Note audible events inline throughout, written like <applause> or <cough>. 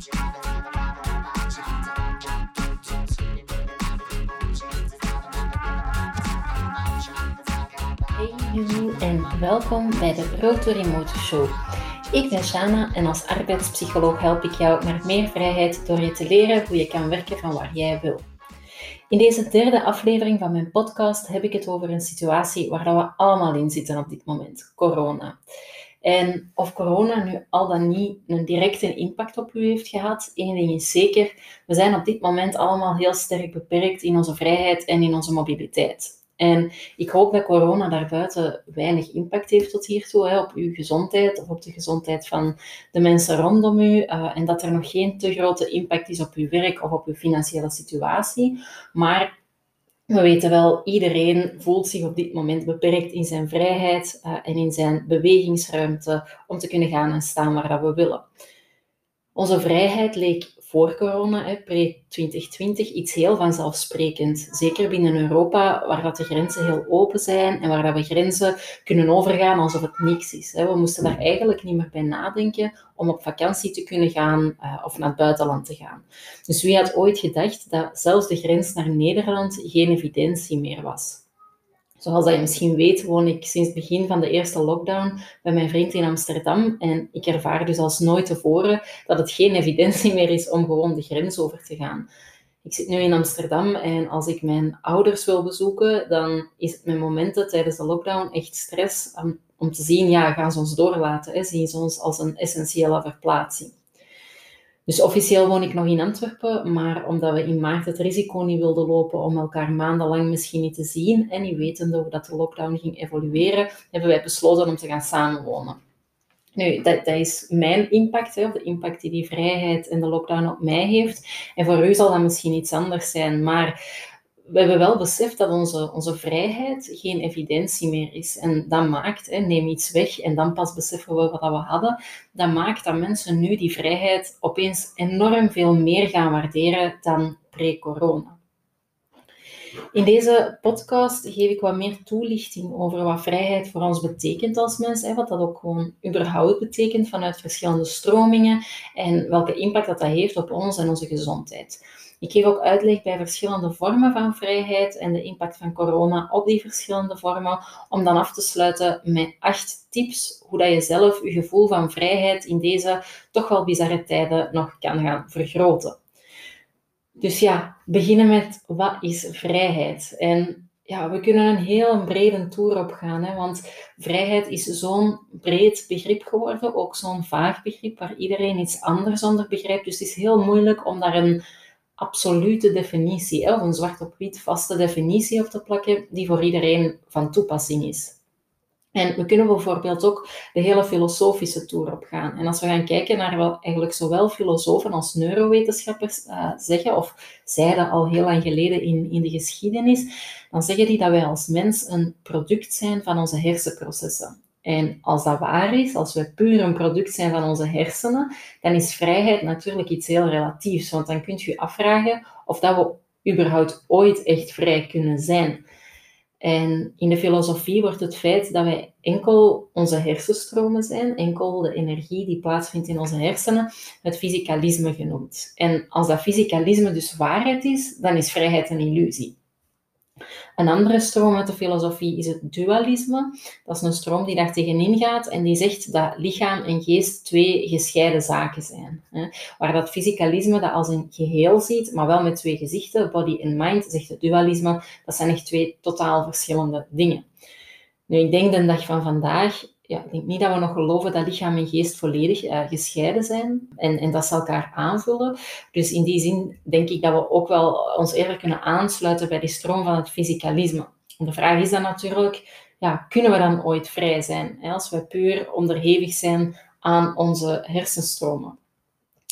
Hey en welkom bij de Road to Remote Show. Ik ben Shana en als arbeidspsycholoog help ik jou naar meer vrijheid door je te leren hoe je kan werken van waar jij wil. In deze derde aflevering van mijn podcast heb ik het over een situatie waar we allemaal in zitten op dit moment: corona. En of corona nu al dan niet een directe impact op u heeft gehad, één ding is zeker: we zijn op dit moment allemaal heel sterk beperkt in onze vrijheid en in onze mobiliteit. En ik hoop dat corona daarbuiten weinig impact heeft tot hiertoe hè, op uw gezondheid of op de gezondheid van de mensen rondom u. Uh, en dat er nog geen te grote impact is op uw werk of op uw financiële situatie. Maar we weten wel, iedereen voelt zich op dit moment beperkt in zijn vrijheid uh, en in zijn bewegingsruimte om te kunnen gaan en staan waar dat we willen. Onze vrijheid leek voor corona, pre-2020, iets heel vanzelfsprekend. Zeker binnen Europa, waar dat de grenzen heel open zijn en waar dat we grenzen kunnen overgaan alsof het niks is. We moesten daar eigenlijk niet meer bij nadenken om op vakantie te kunnen gaan uh, of naar het buitenland te gaan. Dus wie had ooit gedacht dat zelfs de grens naar Nederland geen evidentie meer was? Zoals dat je misschien weet, woon ik sinds het begin van de eerste lockdown bij mijn vriend in Amsterdam. En ik ervaar dus als nooit tevoren dat het geen evidentie meer is om gewoon de grens over te gaan. Ik zit nu in Amsterdam en als ik mijn ouders wil bezoeken, dan is het met momenten tijdens de lockdown echt stress om te zien, ja, gaan ze ons doorlaten? Hè? Zien ze ons als een essentiële verplaatsing? Dus officieel woon ik nog in Antwerpen, maar omdat we in maart het risico niet wilden lopen om elkaar maandenlang misschien niet te zien en niet wetende hoe dat de lockdown ging evolueren, hebben wij besloten om te gaan samenwonen. Nu, dat, dat is mijn impact, hè, of de impact die die vrijheid en de lockdown op mij heeft. En voor u zal dat misschien iets anders zijn, maar we hebben wel beseft dat onze, onze vrijheid geen evidentie meer is. En dat maakt, hè, neem iets weg en dan pas beseffen we wat we hadden, dat maakt dat mensen nu die vrijheid opeens enorm veel meer gaan waarderen dan pre-corona. In deze podcast geef ik wat meer toelichting over wat vrijheid voor ons betekent als mens, hè, wat dat ook gewoon überhaupt betekent vanuit verschillende stromingen en welke impact dat, dat heeft op ons en onze gezondheid. Ik geef ook uitleg bij verschillende vormen van vrijheid en de impact van corona op die verschillende vormen, om dan af te sluiten met acht tips hoe dat je zelf je gevoel van vrijheid in deze toch wel bizarre tijden nog kan gaan vergroten. Dus ja, beginnen met wat is vrijheid? En ja, we kunnen een heel brede tour op gaan, hè, want vrijheid is zo'n breed begrip geworden, ook zo'n vaag begrip waar iedereen iets anders onder begrijpt. Dus het is heel moeilijk om daar een absolute definitie, of een zwart op wit vaste definitie op te plakken, die voor iedereen van toepassing is. En we kunnen bijvoorbeeld ook de hele filosofische toer op gaan. En als we gaan kijken naar wat eigenlijk zowel filosofen als neurowetenschappers uh, zeggen, of zeiden al heel lang geleden in, in de geschiedenis, dan zeggen die dat wij als mens een product zijn van onze hersenprocessen. En als dat waar is, als we puur een product zijn van onze hersenen, dan is vrijheid natuurlijk iets heel relatiefs. Want dan kunt je afvragen of dat we überhaupt ooit echt vrij kunnen zijn. En in de filosofie wordt het feit dat wij enkel onze hersenstromen zijn, enkel de energie die plaatsvindt in onze hersenen, het fysicalisme genoemd. En als dat fysicalisme dus waarheid is, dan is vrijheid een illusie. Een andere stroom uit de filosofie is het dualisme. Dat is een stroom die daar tegenin gaat en die zegt dat lichaam en geest twee gescheiden zaken zijn. Waar dat fysicalisme dat als een geheel ziet, maar wel met twee gezichten, body en mind, zegt het dualisme, dat zijn echt twee totaal verschillende dingen. Nu, ik denk de dag van vandaag ja, ik denk niet dat we nog geloven dat lichaam en geest volledig uh, gescheiden zijn en, en dat ze elkaar aanvullen. Dus in die zin denk ik dat we ook wel ons eerder kunnen aansluiten bij die stroom van het fysicalisme. De vraag is dan natuurlijk, ja, kunnen we dan ooit vrij zijn hè, als we puur onderhevig zijn aan onze hersenstromen?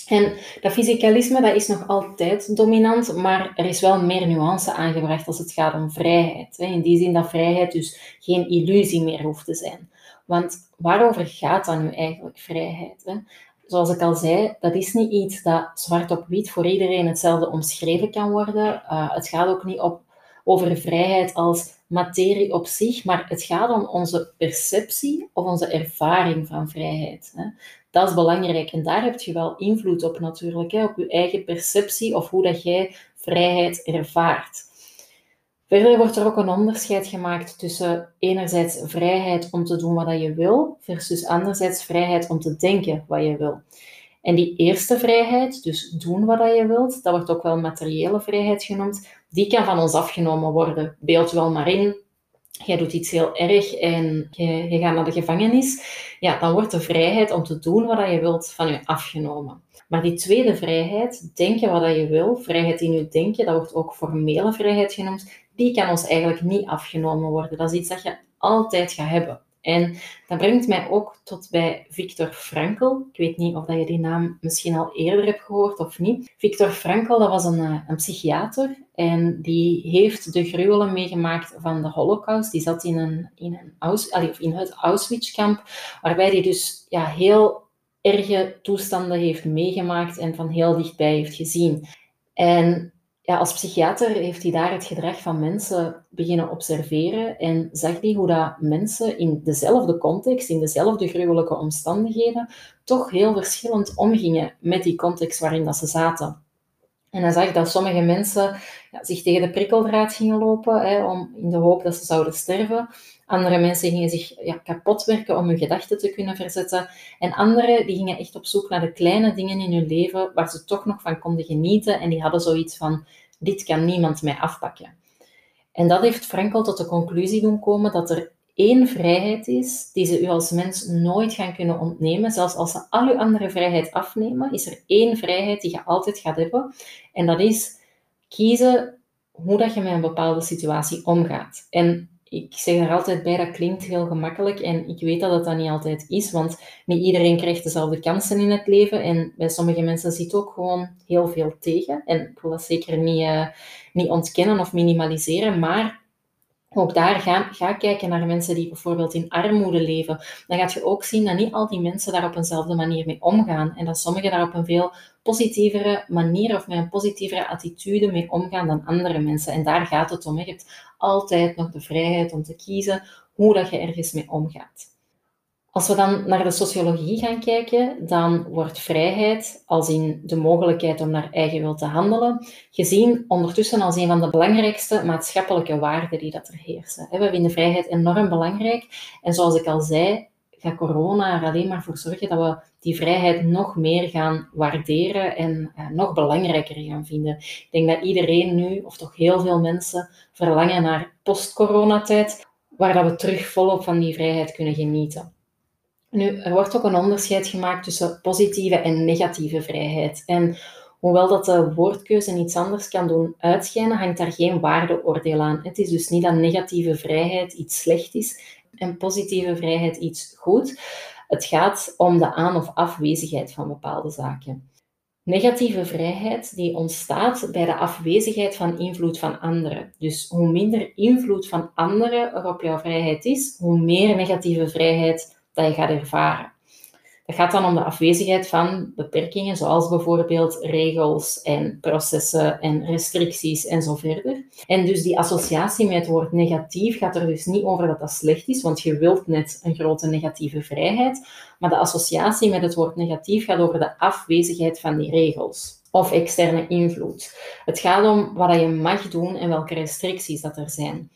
En dat fysicalisme dat is nog altijd dominant, maar er is wel meer nuance aangebracht als het gaat om vrijheid. In die zin dat vrijheid dus geen illusie meer hoeft te zijn. Want waarover gaat dan nu eigenlijk vrijheid? Zoals ik al zei, dat is niet iets dat zwart op wit voor iedereen hetzelfde omschreven kan worden. Uh, het gaat ook niet op, over vrijheid als materie op zich, maar het gaat om onze perceptie of onze ervaring van vrijheid. Hè. Dat is belangrijk en daar heb je wel invloed op natuurlijk, hè, op je eigen perceptie of hoe dat jij vrijheid ervaart. Verder wordt er ook een onderscheid gemaakt tussen enerzijds vrijheid om te doen wat je wil, versus anderzijds vrijheid om te denken wat je wil. En die eerste vrijheid, dus doen wat je wilt, dat wordt ook wel materiële vrijheid genoemd, die kan van ons afgenomen worden. Beeld wel maar in, jij doet iets heel erg en je, je gaat naar de gevangenis, ja, dan wordt de vrijheid om te doen wat je wilt van je afgenomen. Maar die tweede vrijheid, denken wat je wil, vrijheid in je denken, dat wordt ook formele vrijheid genoemd, die kan ons eigenlijk niet afgenomen worden. Dat is iets dat je altijd gaat hebben. En dat brengt mij ook tot bij Viktor Frankl. Ik weet niet of je die naam misschien al eerder hebt gehoord of niet. Viktor Frankl dat was een, eh, een psychiater en die heeft de gruwelen meegemaakt van de Holocaust. Die zat in, een, in het Auschwitz-kamp, waarbij hij dus ja, heel erge toestanden heeft meegemaakt en van heel dichtbij heeft gezien. En ja, als psychiater heeft hij daar het gedrag van mensen beginnen observeren en zag hij hoe dat mensen in dezelfde context, in dezelfde gruwelijke omstandigheden, toch heel verschillend omgingen met die context waarin dat ze zaten. En hij zag dat sommige mensen ja, zich tegen de prikkeldraad gingen lopen, hè, om, in de hoop dat ze zouden sterven. Andere mensen gingen zich ja, kapot werken om hun gedachten te kunnen verzetten. En anderen die gingen echt op zoek naar de kleine dingen in hun leven waar ze toch nog van konden genieten. En die hadden zoiets van, dit kan niemand mij afpakken. En dat heeft Frankel tot de conclusie doen komen dat er één vrijheid is die ze u als mens nooit gaan kunnen ontnemen. Zelfs als ze al uw andere vrijheid afnemen, is er één vrijheid die je altijd gaat hebben. En dat is kiezen hoe dat je met een bepaalde situatie omgaat. En ik zeg er altijd bij, dat klinkt heel gemakkelijk en ik weet dat dat niet altijd is, want niet iedereen krijgt dezelfde kansen in het leven en bij sommige mensen zit ook gewoon heel veel tegen. En ik wil dat zeker niet, uh, niet ontkennen of minimaliseren, maar ook daar ga, ga kijken naar mensen die bijvoorbeeld in armoede leven. Dan gaat je ook zien dat niet al die mensen daar op eenzelfde manier mee omgaan. En dat sommigen daar op een veel positievere manier of met een positievere attitude mee omgaan dan andere mensen. En daar gaat het om. Je hebt altijd nog de vrijheid om te kiezen hoe dat je ergens mee omgaat. Als we dan naar de sociologie gaan kijken, dan wordt vrijheid, als in de mogelijkheid om naar eigen wil te handelen, gezien ondertussen als een van de belangrijkste maatschappelijke waarden die dat er heersen. We vinden vrijheid enorm belangrijk en zoals ik al zei, gaat corona er alleen maar voor zorgen dat we die vrijheid nog meer gaan waarderen en eh, nog belangrijker gaan vinden. Ik denk dat iedereen nu, of toch heel veel mensen, verlangen naar post-coronatijd, waar dat we terug volop van die vrijheid kunnen genieten. Nu, er wordt ook een onderscheid gemaakt tussen positieve en negatieve vrijheid. En hoewel dat de woordkeuze iets anders kan doen uitschijnen, hangt daar geen waardeoordeel aan. Het is dus niet dat negatieve vrijheid iets slecht is en positieve vrijheid iets goed. Het gaat om de aan- of afwezigheid van bepaalde zaken. Negatieve vrijheid die ontstaat bij de afwezigheid van invloed van anderen. Dus hoe minder invloed van anderen er op jouw vrijheid is, hoe meer negatieve vrijheid dat je gaat ervaren. Het gaat dan om de afwezigheid van beperkingen, zoals bijvoorbeeld regels en processen en restricties en zo verder. En dus die associatie met het woord negatief gaat er dus niet over dat dat slecht is, want je wilt net een grote negatieve vrijheid. Maar de associatie met het woord negatief gaat over de afwezigheid van die regels of externe invloed. Het gaat om wat je mag doen en welke restricties dat er zijn.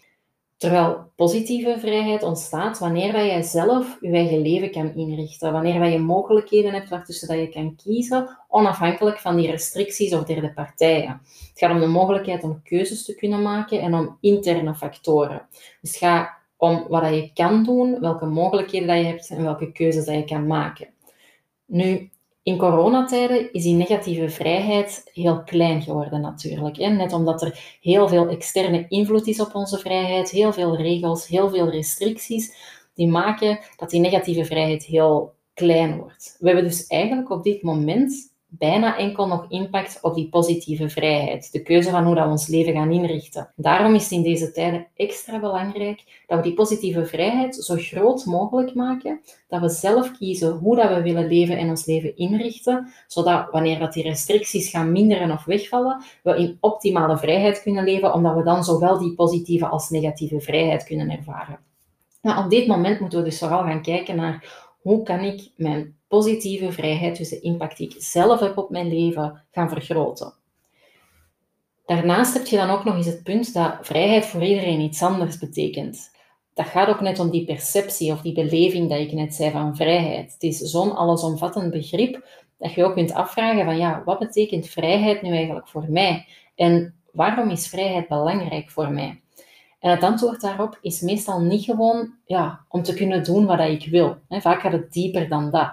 Terwijl positieve vrijheid ontstaat wanneer dat jij zelf je eigen leven kan inrichten. Wanneer dat je mogelijkheden hebt waartussen dat je kan kiezen, onafhankelijk van die restricties of derde partijen. Het gaat om de mogelijkheid om keuzes te kunnen maken en om interne factoren. Dus het gaat om wat dat je kan doen, welke mogelijkheden dat je hebt en welke keuzes dat je kan maken. Nu, in coronatijden is die negatieve vrijheid heel klein geworden natuurlijk. Hè? Net omdat er heel veel externe invloed is op onze vrijheid, heel veel regels, heel veel restricties, die maken dat die negatieve vrijheid heel klein wordt. We hebben dus eigenlijk op dit moment bijna enkel nog impact op die positieve vrijheid, de keuze van hoe dat we ons leven gaan inrichten. Daarom is het in deze tijden extra belangrijk dat we die positieve vrijheid zo groot mogelijk maken, dat we zelf kiezen hoe dat we willen leven en ons leven inrichten, zodat wanneer dat die restricties gaan minderen of wegvallen, we in optimale vrijheid kunnen leven, omdat we dan zowel die positieve als negatieve vrijheid kunnen ervaren. Nou, op dit moment moeten we dus vooral gaan kijken naar hoe kan ik mijn positieve vrijheid, dus de impact die ik zelf heb op mijn leven, gaan vergroten. Daarnaast heb je dan ook nog eens het punt dat vrijheid voor iedereen iets anders betekent. Dat gaat ook net om die perceptie of die beleving dat ik net zei van vrijheid. Het is zo'n allesomvattend begrip dat je ook kunt afvragen van ja, wat betekent vrijheid nu eigenlijk voor mij? En waarom is vrijheid belangrijk voor mij? En het antwoord daarop is meestal niet gewoon ja, om te kunnen doen wat ik wil. Vaak gaat het dieper dan dat.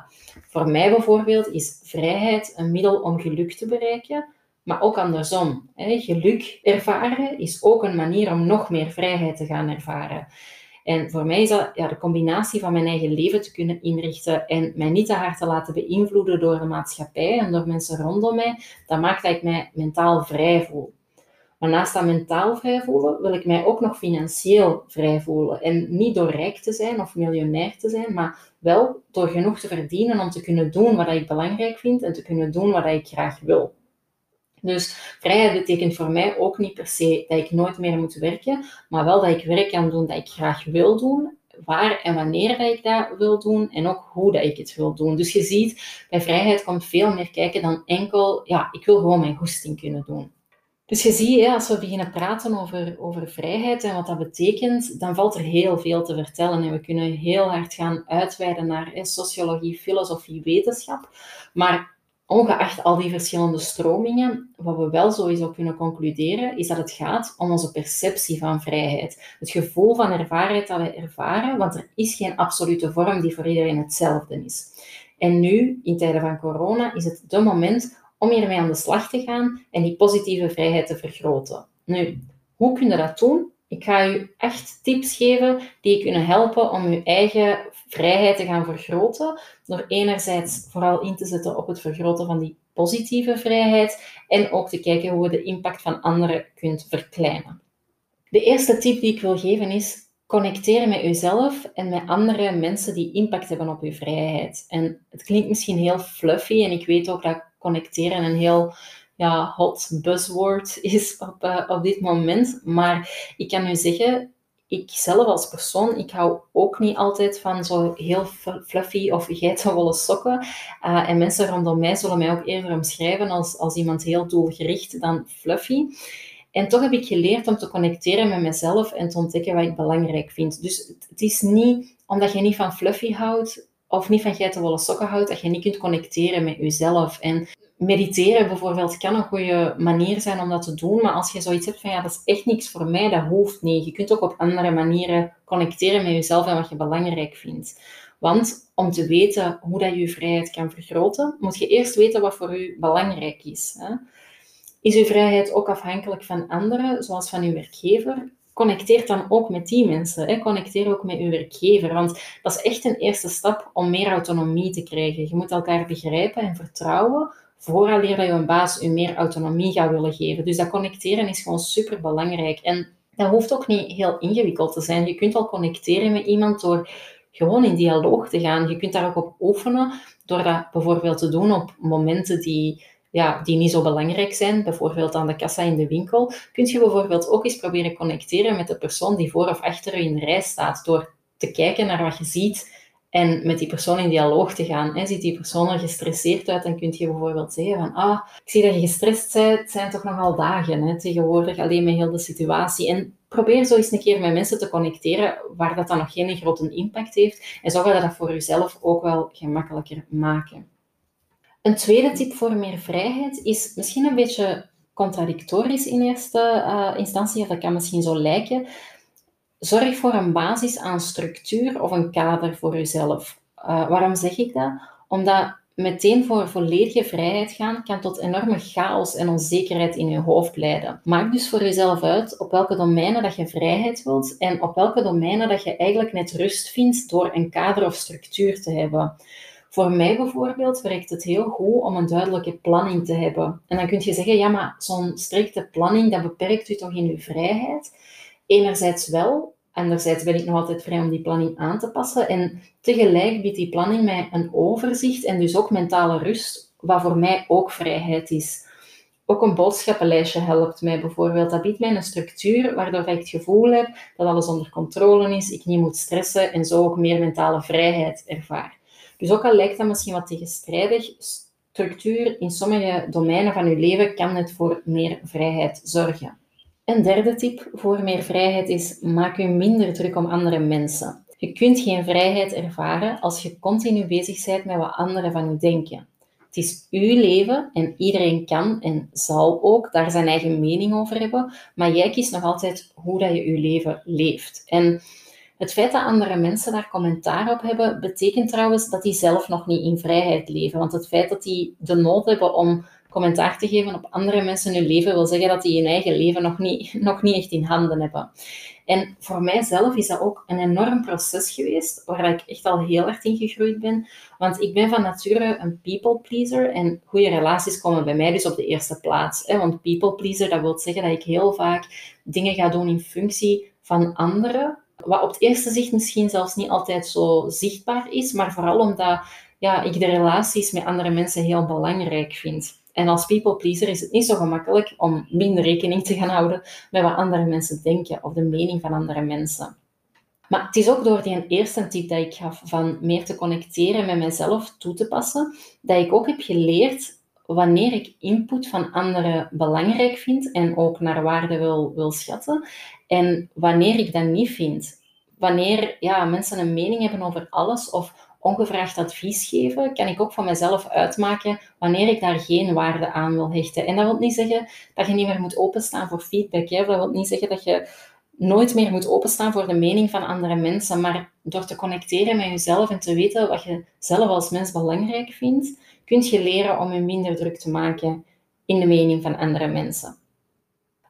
Voor mij bijvoorbeeld is vrijheid een middel om geluk te bereiken, maar ook andersom. Geluk ervaren is ook een manier om nog meer vrijheid te gaan ervaren. En voor mij is dat ja, de combinatie van mijn eigen leven te kunnen inrichten en mij niet te hard te laten beïnvloeden door de maatschappij en door mensen rondom mij. Dat maakt dat ik mij mentaal vrij voel. Maar naast dat mentaal vrij voelen, wil ik mij ook nog financieel vrij voelen. En niet door rijk te zijn of miljonair te zijn, maar wel door genoeg te verdienen om te kunnen doen wat ik belangrijk vind en te kunnen doen wat ik graag wil. Dus vrijheid betekent voor mij ook niet per se dat ik nooit meer moet werken, maar wel dat ik werk kan doen dat ik graag wil doen, waar en wanneer ik dat wil doen en ook hoe dat ik het wil doen. Dus je ziet, bij vrijheid komt veel meer kijken dan enkel, ja, ik wil gewoon mijn goesting kunnen doen. Dus je ziet, als we beginnen praten over, over vrijheid en wat dat betekent, dan valt er heel veel te vertellen. En we kunnen heel hard gaan uitweiden naar sociologie, filosofie, wetenschap. Maar ongeacht al die verschillende stromingen, wat we wel sowieso kunnen concluderen, is dat het gaat om onze perceptie van vrijheid. Het gevoel van ervaring dat we ervaren, want er is geen absolute vorm die voor iedereen hetzelfde is. En nu, in tijden van corona, is het de moment om hiermee aan de slag te gaan en die positieve vrijheid te vergroten. Nu, hoe kun je dat doen? Ik ga u echt tips geven die je kunnen helpen om je eigen vrijheid te gaan vergroten. Door enerzijds vooral in te zetten op het vergroten van die positieve vrijheid en ook te kijken hoe je de impact van anderen kunt verkleinen. De eerste tip die ik wil geven is connecteren met uzelf en met andere mensen die impact hebben op uw vrijheid. En het klinkt misschien heel fluffy en ik weet ook dat connecteren een heel ja, hot buzzword <laughs> is op, uh, op dit moment. Maar ik kan u zeggen, ik zelf als persoon, ik hou ook niet altijd van zo heel fluffy of geitenwolle sokken. Uh, en mensen rondom mij zullen mij ook eerder omschrijven als, als iemand heel doelgericht dan fluffy. En toch heb ik geleerd om te connecteren met mezelf en te ontdekken wat ik belangrijk vind. Dus het is niet omdat je niet van fluffy houdt, of niet van geitenwolle sokken houdt, dat je niet kunt connecteren met jezelf. En mediteren bijvoorbeeld kan een goede manier zijn om dat te doen, maar als je zoiets hebt van ja, dat is echt niks voor mij, dat hoeft niet. Je kunt ook op andere manieren connecteren met jezelf en wat je belangrijk vindt. Want om te weten hoe dat je vrijheid kan vergroten, moet je eerst weten wat voor u belangrijk is. Hè? Is uw vrijheid ook afhankelijk van anderen, zoals van uw werkgever? Connecteer dan ook met die mensen. Connecteer ook met uw werkgever. Want dat is echt een eerste stap om meer autonomie te krijgen. Je moet elkaar begrijpen en vertrouwen vooraleer dat je een baas u meer autonomie gaat willen geven. Dus dat connecteren is gewoon super belangrijk. En dat hoeft ook niet heel ingewikkeld te zijn. Je kunt al connecteren met iemand door gewoon in dialoog te gaan. Je kunt daar ook op oefenen door dat bijvoorbeeld te doen op momenten die ja, die niet zo belangrijk zijn, bijvoorbeeld aan de kassa in de winkel, kun je bijvoorbeeld ook eens proberen connecteren met de persoon die voor of achter je in de rij staat, door te kijken naar wat je ziet en met die persoon in dialoog te gaan. Hè. Ziet die persoon er gestresseerd uit, dan kun je bijvoorbeeld zeggen van, ah, ik zie dat je gestrest bent, het zijn toch nogal dagen hè, tegenwoordig, alleen met heel de situatie. En probeer zo eens een keer met mensen te connecteren waar dat dan nog geen grote impact heeft en zo je dat voor jezelf ook wel gemakkelijker maken. Een tweede tip voor meer vrijheid is misschien een beetje contradictorisch in eerste uh, instantie, dat kan misschien zo lijken. Zorg voor een basis aan structuur of een kader voor jezelf. Uh, waarom zeg ik dat? Omdat meteen voor volledige vrijheid gaan kan tot enorme chaos en onzekerheid in je hoofd leiden. Maak dus voor jezelf uit op welke domeinen dat je vrijheid wilt en op welke domeinen dat je eigenlijk net rust vindt door een kader of structuur te hebben. Voor mij bijvoorbeeld werkt het heel goed om een duidelijke planning te hebben. En dan kun je zeggen, ja, maar zo'n strikte planning, dat beperkt u toch in uw vrijheid? Enerzijds wel, anderzijds ben ik nog altijd vrij om die planning aan te passen. En tegelijk biedt die planning mij een overzicht en dus ook mentale rust, wat voor mij ook vrijheid is. Ook een boodschappenlijstje helpt mij bijvoorbeeld. Dat biedt mij een structuur waardoor ik het gevoel heb dat alles onder controle is, ik niet moet stressen en zo ook meer mentale vrijheid ervaar. Dus ook al lijkt dat misschien wat tegenstrijdig, structuur in sommige domeinen van uw leven kan het voor meer vrijheid zorgen. Een derde tip voor meer vrijheid is: maak u minder druk om andere mensen. Je kunt geen vrijheid ervaren als je continu bezig bent met wat anderen van u denken. Het is uw leven en iedereen kan en zal ook daar zijn eigen mening over hebben, maar jij kiest nog altijd hoe dat je je leven leeft. En het feit dat andere mensen daar commentaar op hebben, betekent trouwens dat die zelf nog niet in vrijheid leven. Want het feit dat die de nood hebben om commentaar te geven op andere mensen hun leven, wil zeggen dat die hun eigen leven nog niet, <laughs> nog niet echt in handen hebben. En voor mijzelf is dat ook een enorm proces geweest, waar ik echt al heel erg in gegroeid ben. Want ik ben van nature een people pleaser en goede relaties komen bij mij dus op de eerste plaats. Want people pleaser, dat wil zeggen dat ik heel vaak dingen ga doen in functie van anderen, wat op het eerste zicht misschien zelfs niet altijd zo zichtbaar is, maar vooral omdat ja, ik de relaties met andere mensen heel belangrijk vind. En als people pleaser is het niet zo gemakkelijk om minder rekening te gaan houden met wat andere mensen denken of de mening van andere mensen. Maar het is ook door die eerste tip dat ik gaf van meer te connecteren met mezelf toe te passen, dat ik ook heb geleerd wanneer ik input van anderen belangrijk vind en ook naar waarde wil, wil schatten. En wanneer ik dat niet vind. Wanneer ja, mensen een mening hebben over alles of ongevraagd advies geven, kan ik ook van mezelf uitmaken wanneer ik daar geen waarde aan wil hechten. En dat wil niet zeggen dat je niet meer moet openstaan voor feedback. Hè? Dat wil niet zeggen dat je nooit meer moet openstaan voor de mening van andere mensen. Maar door te connecteren met jezelf en te weten wat je zelf als mens belangrijk vindt, kun je leren om je minder druk te maken in de mening van andere mensen.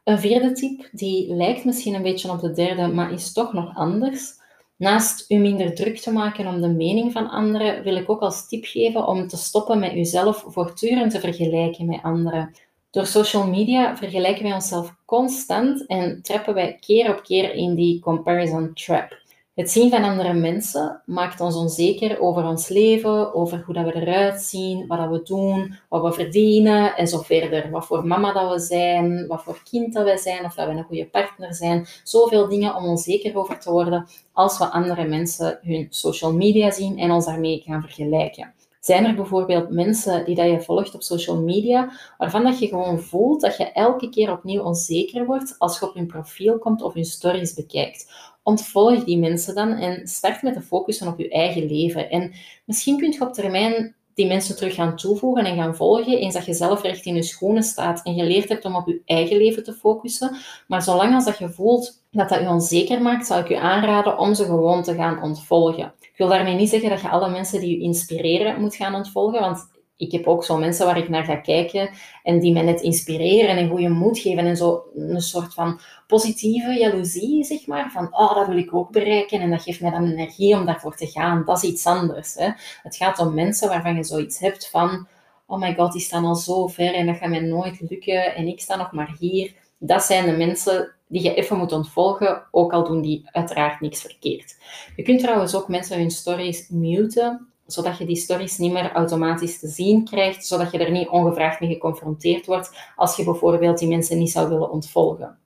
Een vierde tip, die lijkt misschien een beetje op de derde, maar is toch nog anders. Naast u minder druk te maken om de mening van anderen, wil ik ook als tip geven om te stoppen met uzelf voortdurend te vergelijken met anderen. Door social media vergelijken wij onszelf constant en trappen wij keer op keer in die comparison trap. Het zien van andere mensen maakt ons onzeker over ons leven, over hoe dat we eruit zien, wat dat we doen, wat we verdienen en zo verder. Wat voor mama dat we zijn, wat voor kind dat we zijn, of dat we een goede partner zijn. Zoveel dingen om onzeker over te worden als we andere mensen hun social media zien en ons daarmee gaan vergelijken. Zijn er bijvoorbeeld mensen die dat je volgt op social media, waarvan dat je gewoon voelt dat je elke keer opnieuw onzeker wordt als je op hun profiel komt of hun stories bekijkt? Ontvolg die mensen dan en start met te focussen op je eigen leven. En misschien kun je op termijn die mensen terug gaan toevoegen en gaan volgen, eens dat je zelf recht in je schoenen staat en geleerd hebt om op je eigen leven te focussen. Maar zolang als dat je voelt dat dat je onzeker maakt, zou ik je aanraden om ze gewoon te gaan ontvolgen. Ik wil daarmee niet zeggen dat je alle mensen die je inspireren moet gaan ontvolgen, want ik heb ook zo mensen waar ik naar ga kijken en die mij net inspireren en een goede moed geven en zo een soort van positieve jaloezie, zeg maar. Van, oh, dat wil ik ook bereiken en dat geeft mij dan energie om daarvoor te gaan. Dat is iets anders. Hè. Het gaat om mensen waarvan je zoiets hebt van, oh my god, die staan al zo ver en dat gaat mij nooit lukken en ik sta nog maar hier. Dat zijn de mensen die je even moet ontvolgen, ook al doen die uiteraard niks verkeerd. Je kunt trouwens ook mensen hun stories muten zodat je die stories niet meer automatisch te zien krijgt, zodat je er niet ongevraagd mee geconfronteerd wordt als je bijvoorbeeld die mensen niet zou willen ontvolgen.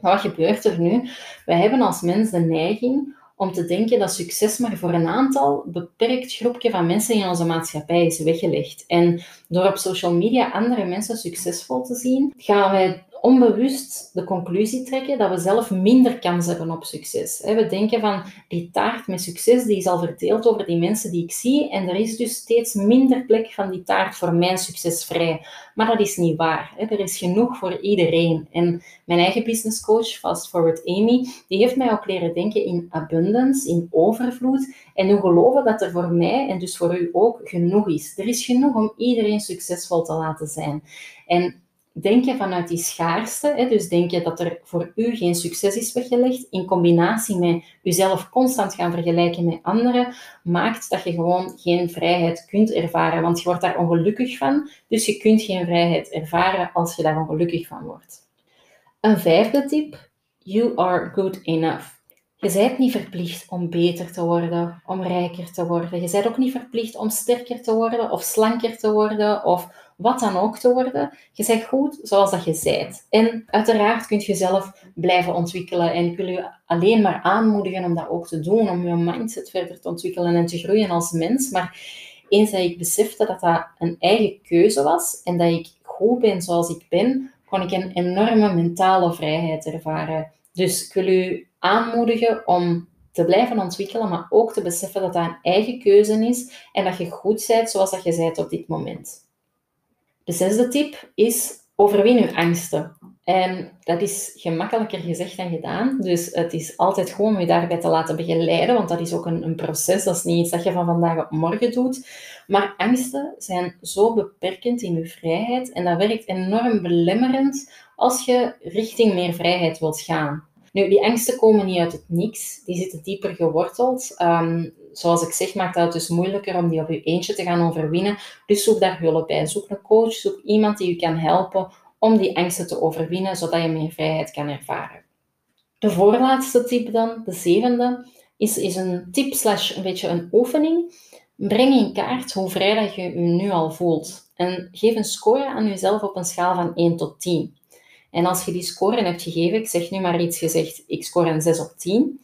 Wat gebeurt er nu? Wij hebben als mens de neiging om te denken dat succes maar voor een aantal beperkt groepje van mensen in onze maatschappij is weggelegd. En door op social media andere mensen succesvol te zien, gaan wij onbewust de conclusie trekken dat we zelf minder kans hebben op succes. We denken van die taart met succes die is al verdeeld over die mensen die ik zie en er is dus steeds minder plek van die taart voor mijn succes vrij. Maar dat is niet waar. Er is genoeg voor iedereen. En mijn eigen business coach, Fast Forward Amy, die heeft mij ook leren denken in abundance, in overvloed en nu geloven dat er voor mij en dus voor u ook genoeg is. Er is genoeg om iedereen succesvol te laten zijn. En denken vanuit die schaarste, dus denken dat er voor u geen succes is weggelegd, in combinatie met uzelf constant gaan vergelijken met anderen, maakt dat je gewoon geen vrijheid kunt ervaren. Want je wordt daar ongelukkig van, dus je kunt geen vrijheid ervaren als je daar ongelukkig van wordt. Een vijfde tip, you are good enough. Je bent niet verplicht om beter te worden, om rijker te worden. Je bent ook niet verplicht om sterker te worden of slanker te worden of wat dan ook te worden. Je bent goed zoals dat je bent. En uiteraard kun je jezelf blijven ontwikkelen. En ik wil je alleen maar aanmoedigen om dat ook te doen, om je mindset verder te ontwikkelen en te groeien als mens. Maar eens dat ik besefte dat dat een eigen keuze was en dat ik goed ben zoals ik ben, kon ik een enorme mentale vrijheid ervaren. Dus ik wil u aanmoedigen om te blijven ontwikkelen, maar ook te beseffen dat dat een eigen keuze is en dat je goed bent zoals dat je bent op dit moment. De zesde tip is overwin je angsten. En dat is gemakkelijker gezegd dan gedaan. Dus het is altijd gewoon om je daarbij te laten begeleiden, want dat is ook een, een proces. Dat is niet iets dat je van vandaag op morgen doet. Maar angsten zijn zo beperkend in je vrijheid en dat werkt enorm belemmerend als je richting meer vrijheid wilt gaan. Nu, die angsten komen niet uit het niks. Die zitten dieper geworteld. Ehm, zoals ik zeg, maakt dat dus moeilijker om die op je eentje te gaan overwinnen. Dus zoek daar hulp bij. Zoek een coach, zoek iemand die je kan helpen om die angsten te overwinnen, zodat je meer vrijheid kan ervaren. De voorlaatste tip dan, de zevende, is, is een tip slash een beetje een oefening. Breng in kaart hoe vrij dat je je nu al voelt. En geef een score aan jezelf op een schaal van 1 tot 10. En als je die score hebt gegeven, ik zeg nu maar iets gezegd, ik score een 6 op 10,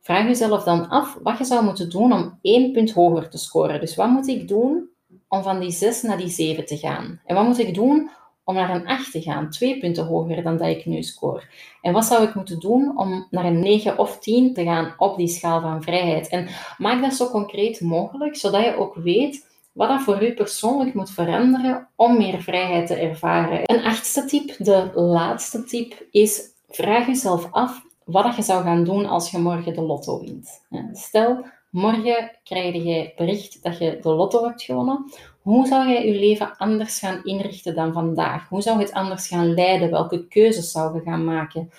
vraag jezelf dan af wat je zou moeten doen om één punt hoger te scoren. Dus wat moet ik doen om van die 6 naar die 7 te gaan? En wat moet ik doen om naar een 8 te gaan, twee punten hoger dan dat ik nu score? En wat zou ik moeten doen om naar een 9 of 10 te gaan op die schaal van vrijheid? En maak dat zo concreet mogelijk, zodat je ook weet wat dat voor u persoonlijk moet veranderen om meer vrijheid te ervaren. Een achtste tip, de laatste tip, is vraag jezelf af wat je zou gaan doen als je morgen de lotto wint. Stel, morgen krijg je bericht dat je de lotto hebt gewonnen. Hoe zou jij je leven anders gaan inrichten dan vandaag? Hoe zou het anders gaan leiden? Welke keuzes zou je gaan maken?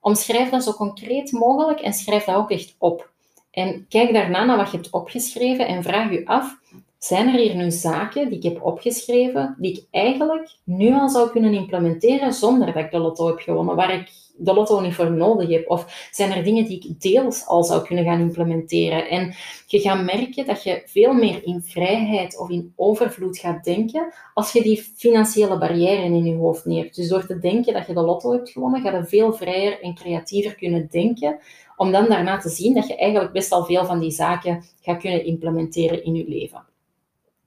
Omschrijf dat zo concreet mogelijk en schrijf dat ook echt op. En kijk daarna naar wat je hebt opgeschreven en vraag je af zijn er hier nu zaken die ik heb opgeschreven, die ik eigenlijk nu al zou kunnen implementeren zonder dat ik de lotto heb gewonnen, waar ik de lotto niet voor nodig heb? Of zijn er dingen die ik deels al zou kunnen gaan implementeren? En je gaat merken dat je veel meer in vrijheid of in overvloed gaat denken als je die financiële barrière in je hoofd niet hebt. Dus door te denken dat je de lotto hebt gewonnen, ga je veel vrijer en creatiever kunnen denken om dan daarna te zien dat je eigenlijk best al veel van die zaken gaat kunnen implementeren in je leven.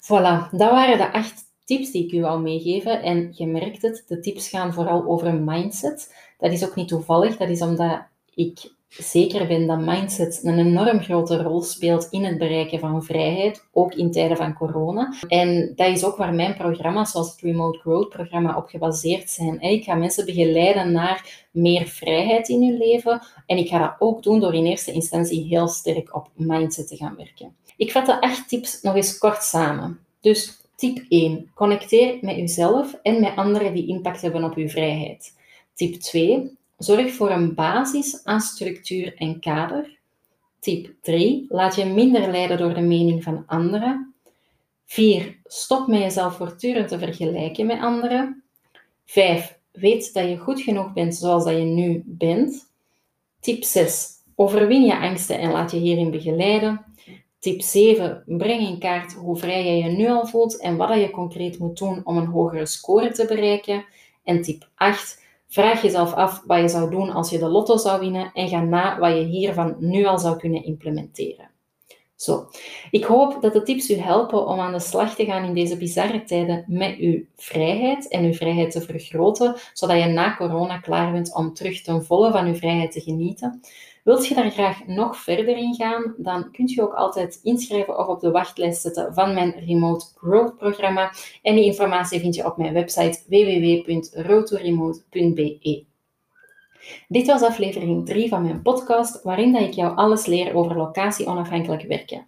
Voilà, dat waren de acht tips die ik u wou meegeven. En je merkt het, de tips gaan vooral over mindset. Dat is ook niet toevallig, dat is omdat ik zeker ben dat mindset een enorm grote rol speelt in het bereiken van vrijheid, ook in tijden van corona. En dat is ook waar mijn programma's, zoals het Remote Growth programma, op gebaseerd zijn. Ik ga mensen begeleiden naar meer vrijheid in hun leven. En ik ga dat ook doen door in eerste instantie heel sterk op mindset te gaan werken. Ik vat de acht tips nog eens kort samen. Dus tip 1. Connecteer met uzelf en met anderen die impact hebben op uw vrijheid. Tip 2. Zorg voor een basis aan structuur en kader. Tip 3. Laat je minder leiden door de mening van anderen. 4. Stop met jezelf voortdurend te vergelijken met anderen. 5. Weet dat je goed genoeg bent zoals dat je nu bent. Tip 6. Overwin je angsten en laat je hierin begeleiden. Tip 7. Breng in kaart hoe vrij jij je nu al voelt en wat je concreet moet doen om een hogere score te bereiken. En tip 8. Vraag jezelf af wat je zou doen als je de lotto zou winnen en ga na wat je hiervan nu al zou kunnen implementeren. Zo, ik hoop dat de tips u helpen om aan de slag te gaan in deze bizarre tijden met uw vrijheid en uw vrijheid te vergroten, zodat je na corona klaar bent om terug ten volle van uw vrijheid te genieten. Wilt je daar graag nog verder in gaan, dan kunt je ook altijd inschrijven of op de wachtlijst zetten van mijn Remote Growth programma. En die informatie vind je op mijn website www.rotoremote.be. Dit was aflevering 3 van mijn podcast, waarin dat ik jou alles leer over locatie-onafhankelijk werken.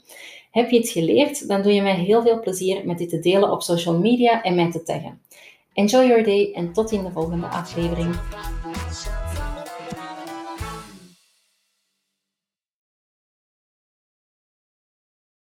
Heb je iets geleerd, dan doe je mij heel veel plezier met dit te delen op social media en mij te taggen. Enjoy your day en tot in de volgende aflevering.